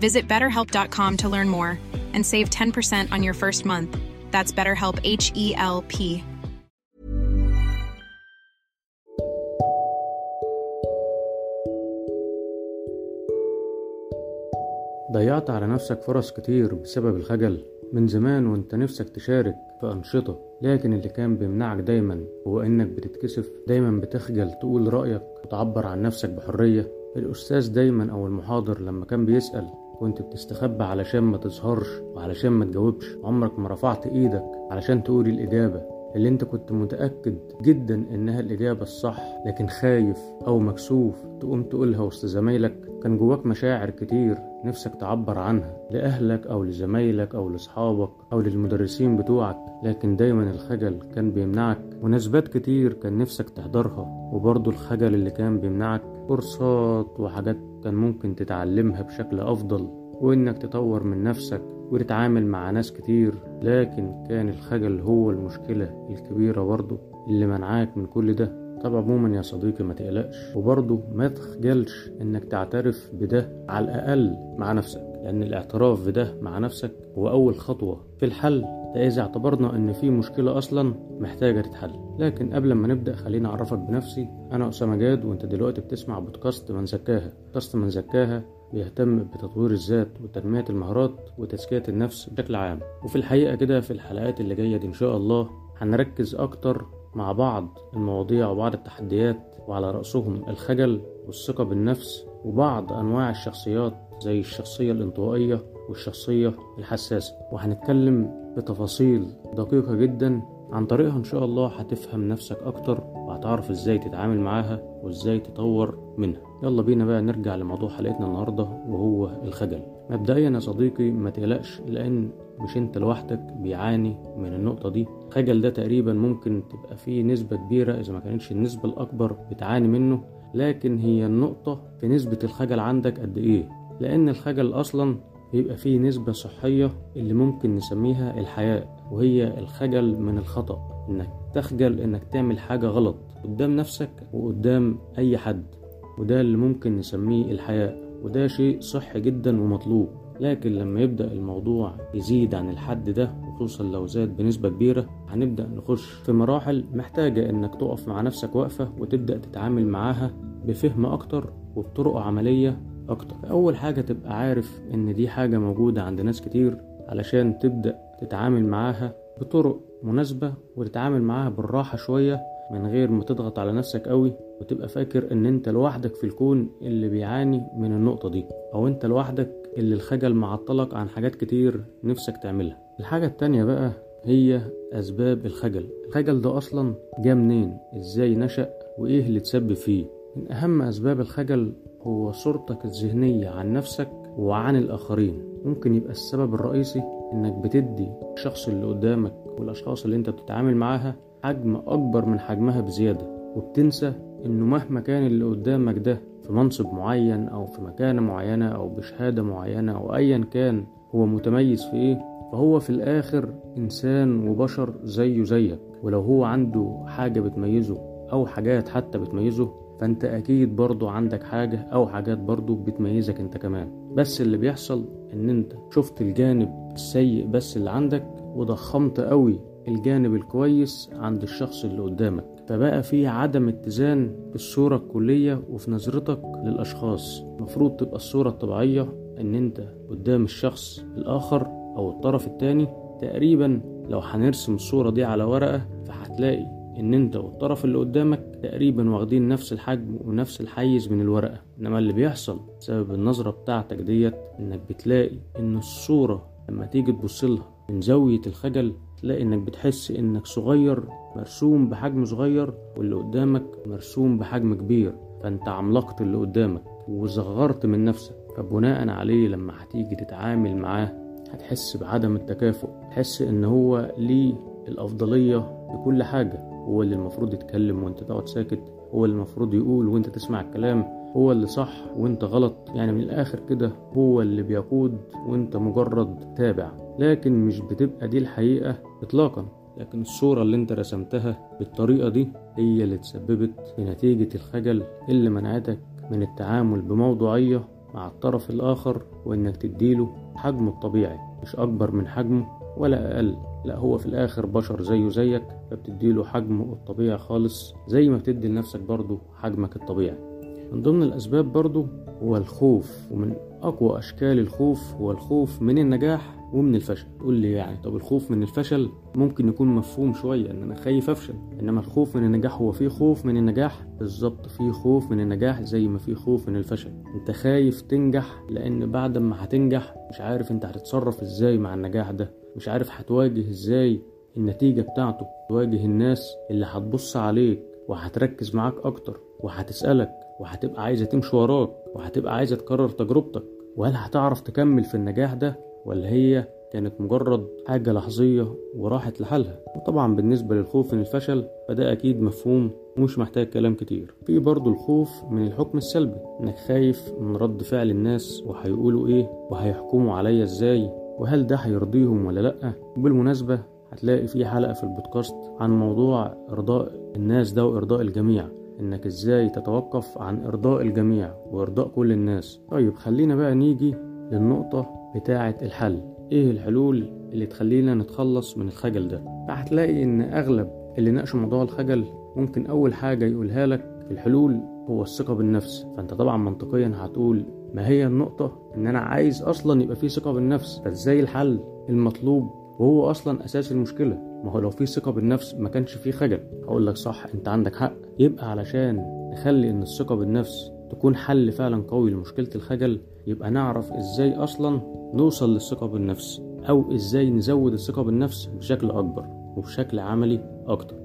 Visit betterhelp.com to learn more and save 10% on your first month. That's BetterHelp H E L P. ضيعت على نفسك فرص كتير بسبب الخجل من زمان وانت نفسك تشارك في أنشطة لكن اللي كان بيمنعك دايما هو إنك بتتكسف دايما بتخجل تقول رأيك وتعبر عن نفسك بحرية الأستاذ دايما أو المحاضر لما كان بيسأل كنت بتستخبى علشان ما تظهرش وعلشان ما تجاوبش. عمرك ما رفعت إيدك علشان تقول الإجابة. اللي انت كنت متأكد جدا إنها الإجابة الصح لكن خايف أو مكسوف تقوم تقولها وسط زمايلك. كان جواك مشاعر كتير نفسك تعبر عنها لأهلك أو لزمايلك أو لأصحابك أو للمدرسين بتوعك. لكن دايما الخجل كان بيمنعك. مناسبات كتير كان نفسك تحضرها وبرضه الخجل اللي كان بيمنعك كورسات وحاجات كان ممكن تتعلمها بشكل أفضل وإنك تطور من نفسك وتتعامل مع ناس كتير لكن كان الخجل هو المشكلة الكبيرة برضه اللي منعاك من كل ده. طب عموما يا صديقي ما تقلقش وبرضه ما تخجلش إنك تعترف بده على الأقل مع نفسك. لأن الاعتراف بده مع نفسك هو أول خطوة. في الحل ده إذا اعتبرنا إن في مشكلة أصلا محتاجة تتحل. لكن قبل ما نبدأ خليني أعرفك بنفسي. أنا أسامة جاد وأنت دلوقتي بتسمع بودكاست من زكاها. بودكاست من زكاها بيهتم بتطوير الذات وتنمية المهارات وتزكية النفس بشكل عام. وفي الحقيقة كده في الحلقات اللي جاية دي إن شاء الله هنركز أكتر مع بعض المواضيع وبعض التحديات وعلى رأسهم الخجل والثقة بالنفس وبعض أنواع الشخصيات زي الشخصية الانطوائية والشخصية الحساسة. وهنتكلم بتفاصيل دقيقة جدا عن طريقها إن شاء الله. هتفهم نفسك أكتر وهتعرف إزاي تتعامل معاها وإزاي تطور منها. يلا بينا بقى نرجع لموضوع حلقتنا النهاردة وهو الخجل. مبدئيا يا صديقي ما تقلقش لأن مش أنت لوحدك بيعاني من النقطة دي. الخجل ده تقريبا ممكن تبقى فيه نسبة كبيرة إذا ما كانتش النسبة الأكبر بتعاني منه لكن هي النقطة في نسبة الخجل عندك قد إيه؟ لأن الخجل أصلا بيبقى فيه نسبة صحية اللي ممكن نسميها الحياء وهي الخجل من الخطأ إنك تخجل إنك تعمل حاجة غلط قدام نفسك وقدام أي حد وده اللي ممكن نسميه الحياء وده شيء صحي جدا ومطلوب. لكن لما يبدأ الموضوع يزيد عن الحد ده وخصوصا لو زاد بنسبة كبيرة هنبدأ نخش في مراحل محتاجة إنك تقف مع نفسك وقفة وتبدأ تتعامل معاها بفهم أكتر وبطرق عملية أكتر. أول حاجة تبقى عارف إن دي حاجة موجودة عند ناس كتير علشان تبدأ تتعامل معاها بطرق مناسبة وتتعامل معاها بالراحة شوية من غير ما تضغط على نفسك قوي وتبقى فاكر إن أنت لوحدك في الكون اللي بيعاني من النقطة دي أو أنت لوحدك اللي الخجل معطلك عن حاجات كتير نفسك تعملها. الحاجة التانية بقى هي أسباب الخجل. الخجل ده أصلا جه منين؟ إزاي نشأ؟ وإيه اللي تسبب فيه؟ من أهم أسباب الخجل هو صورتك الذهنية عن نفسك وعن الآخرين. ممكن يبقى السبب الرئيسي إنك بتدي الشخص اللي قدامك والأشخاص اللي أنت بتتعامل معاها حجم أكبر من حجمها بزيادة وبتنسى إنه مهما كان اللي قدامك ده في منصب معين أو في مكانة معينة أو بشهادة معينة أو أيا كان هو متميز في إيه فهو في الآخر إنسان وبشر زيه زيك. ولو هو عنده حاجة بتميزه أو حاجات حتى بتميزه فانت أكيد برضو عندك حاجة أو حاجات برضو بتميزك انت كمان. بس اللي بيحصل ان انت شفت الجانب السيء بس اللي عندك وضخمت قوي الجانب الكويس عند الشخص اللي قدامك. فبقى في عدم اتزان في الصورة الكلية وفي نظرتك للأشخاص. المفروض تبقى الصورة الطبيعية ان انت قدام الشخص الآخر أو الطرف التاني. تقريبا لو هنرسم الصورة دي على ورقة فهتلاقي إن أنت والطرف اللي قدامك تقريبا واخدين نفس الحجم ونفس الحيز من الورقة. إنما اللي بيحصل بسبب النظرة بتاعتك ديت إنك بتلاقي إن الصورة لما تيجي تبصلها من زاوية الخجل تلاقي إنك بتحس إنك صغير مرسوم بحجم صغير واللي قدامك مرسوم بحجم كبير. فأنت عملقت اللي قدامك وصغرت من نفسك. فبناء عليه لما هتيجي تتعامل معاه هتحس بعدم التكافؤ. تحس إن هو ليه الأفضلية بكل حاجة. هو اللي المفروض يتكلم وانت تقعد ساكت هو اللي المفروض يقول وانت تسمع الكلام هو اللي صح وانت غلط. يعني من الآخر كده هو اللي بيقود وانت مجرد تابع. لكن مش بتبقى دي الحقيقة اطلاقا. لكن الصورة اللي انت رسمتها بالطريقة دي هي اللي تسببت في نتيجة الخجل اللي منعتك من التعامل بموضوعية مع الطرف الآخر وإنك تديله حجمه الطبيعي. مش أكبر من حجمه ولا أقل. لا هو في الآخر بشر زيه زيك فبتديله حجمه الطبيعي خالص زي ما بتدي لنفسك برضه حجمك الطبيعي. من ضمن الأسباب برضه هو الخوف ومن أقوى أشكال الخوف هو الخوف من النجاح ومن الفشل. تقول لي يعني طب الخوف من الفشل ممكن يكون مفهوم شوية إن أنا خايف أفشل. إنما الخوف من النجاح هو في خوف من النجاح؟ بالظبط في خوف من النجاح زي ما في خوف من الفشل. أنت خايف تنجح لأن بعد ما هتنجح مش عارف أنت هتتصرف إزاي مع النجاح ده. مش عارف هتواجه إزاي النتيجة بتاعته تواجه الناس اللي هتبص عليك وهتركز معاك أكتر وهتسألك وهتبقى عايزة تمشي وراك وهتبقى عايزة تكرر تجربتك. وهل هتعرف تكمل في النجاح ده ولا هي كانت مجرد حاجة لحظية وراحت لحالها؟ وطبعا بالنسبة للخوف من الفشل فده أكيد مفهوم ومش محتاج كلام كتير. في برضو الخوف من الحكم السلبي إنك خايف من رد فعل الناس وهيقولوا إيه وهيحكموا عليا إزاي وهل ده هيرضيهم ولا لأ؟ وبالمناسبة هتلاقي في حلقة في البودكاست عن موضوع إرضاء الناس ده وإرضاء الجميع. إنك إزاي تتوقف عن إرضاء الجميع وإرضاء كل الناس. طيب خلينا بقى نيجي للنقطة بتاعة الحل. إيه الحلول اللي تخلينا نتخلص من الخجل ده؟ فهتلاقي إن أغلب اللي ناقشوا موضوع الخجل ممكن أول حاجة يقولها لك الحلول هو الثقة بالنفس. فأنت طبعا منطقيا هتقول ما هي النقطة؟ إن أنا عايز أصلا يبقى في ثقة بالنفس. فازاي الحل المطلوب؟ وهو أصلا أساس المشكلة. ما هو لو في ثقة بالنفس ما كانش في خجل. هقول لك صح أنت عندك حق. يبقى علشان نخلي إن الثقة بالنفس تكون حل فعلا قوي لمشكلة الخجل يبقى نعرف إزاي أصلا نوصل للثقة بالنفس أو إزاي نزود الثقة بالنفس بشكل أكبر وبشكل عملي أكتر.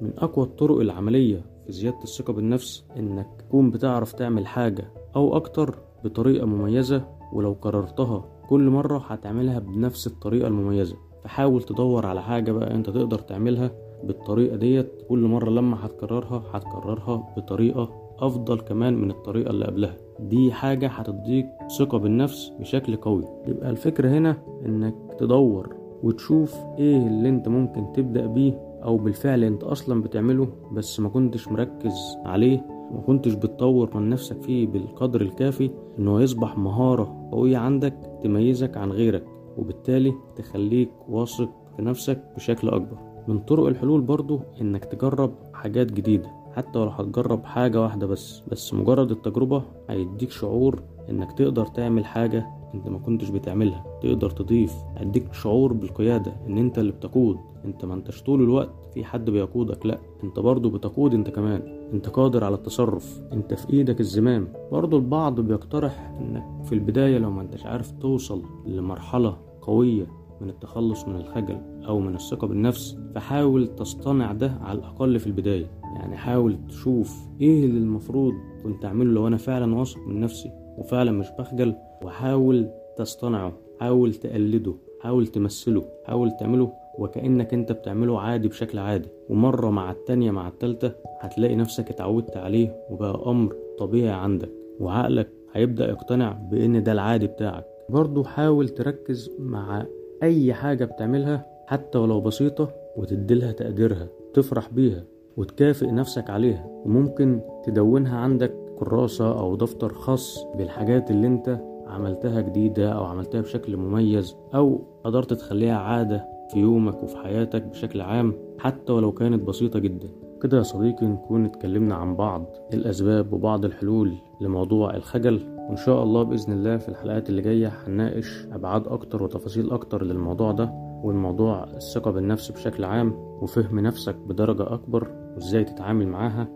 من أقوى الطرق العملية في زيادة الثقة بالنفس إنك تكون بتعرف تعمل حاجة أو أكتر بطريقة مميزة ولو كررتها كل مرة هتعملها بنفس الطريقة المميزة. فحاول تدور على حاجة بقى انت تقدر تعملها بالطريقة ديت. كل مرة لما هتكررها هتكررها بطريقة أفضل كمان من الطريقة اللي قبلها. دي حاجة هتديك ثقة بالنفس بشكل قوي. يبقى الفكرة هنا إنك تدور وتشوف إيه اللي أنت ممكن تبدأ بيه أو بالفعل أنت أصلا بتعمله بس ما كنتش مركز عليه. ما كنتش بتطور من نفسك فيه بالقدر الكافي إنه يصبح مهارة قوية عندك تميزك عن غيرك وبالتالي تخليك واثق في نفسك بشكل أكبر. من طرق الحلول برضو إنك تجرب حاجات جديدة حتى لو هتجرب حاجة واحدة بس بس مجرد التجربة هيديك شعور إنك تقدر تعمل حاجة أنت ما كنتش بتعملها. تقدر تضيف هيديك شعور بالقيادة إن أنت اللي بتقود. أنت ما أنتش طول الوقت في حد بيقودك لأ أنت برضو بتقود أنت كمان. أنت قادر على التصرف. أنت في إيدك الزمام. برضو البعض بيقترح إنك في البداية لو ما أنتش عارف توصل لمرحلة قوية من التخلص من الخجل أو من الثقة بالنفس فحاول تصطنع ده على الأقل في البداية. يعني حاول تشوف إيه اللي المفروض كنت أعمله لو أنا فعلا واثق من نفسي. وفعلا مش بخجل وحاول تصطنعه حاول تقلده حاول تمثله حاول تعمله وكأنك انت بتعمله عادي بشكل عادي. ومرة مع التانية مع التالتة هتلاقي نفسك اتعودت عليه وبقى أمر طبيعي عندك. وعقلك هيبدأ يقتنع بإن ده العادي بتاعك. برضو حاول تركز مع أي حاجة بتعملها حتى ولو بسيطة وتديلها تقديرها وتفرح بيها وتكافئ نفسك عليها. وممكن تدونها عندك كراسة أو دفتر خاص بالحاجات اللي أنت عملتها جديدة أو عملتها بشكل مميز أو قدرت تخليها عادة في يومك وفي حياتك بشكل عام حتى ولو كانت بسيطة جدا. كده يا صديقي نكون اتكلمنا عن بعض الأسباب وبعض الحلول لموضوع الخجل وإن شاء الله بإذن الله في الحلقات اللي جاية هنناقش أبعاد أكتر وتفاصيل أكتر للموضوع ده والموضوع الثقة بالنفس بشكل عام وفهم نفسك بدرجة أكبر وإزاي تتعامل معاها.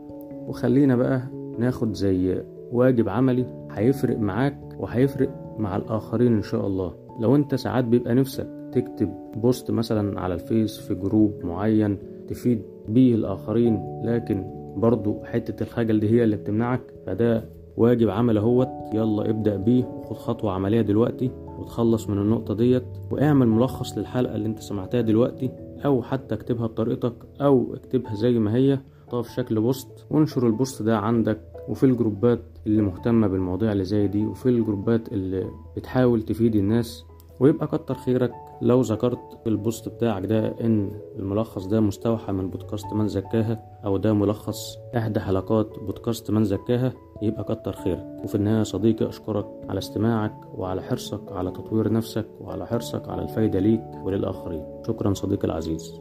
وخلينا بقى ناخد زي واجب عملي هيفرق معاك وهيفرق مع الآخرين إن شاء الله. لو أنت ساعات بيبقى نفسك تكتب post مثلا على ال Face في group معين تفيد بيه الآخرين لكن برضو حتة الخجل دي هي اللي بتمنعك فده واجب عملي أهوت. يلا ابدأ بيه وخد خطوة عملية دلوقتي وتخلص من النقطة ديت واعمل ملخص للحلقة اللي أنت سمعتها دلوقتي أو حتى اكتبها بطريقتك أو اكتبها زي ما هي حطها في شكل post وانشر ال post ده عندك وفي الجروبات اللي مهتمة بالمواضيع اللي زي دي وفي الجروبات اللي بتحاول تفيد الناس ويبقى كتر خيرك لو ذكرت البوست بتاعك ده إن الملخص ده مستوحى من بودكاست من زكاها أو ده ملخص إحدى حلقات بودكاست من زكاها يبقى كتر خيرك. وفي النهاية يا صديقي أشكرك على استماعك وعلى حرصك على تطوير نفسك وعلى حرصك على الفايدة ليك وللآخرين. شكرا صديقي العزيز.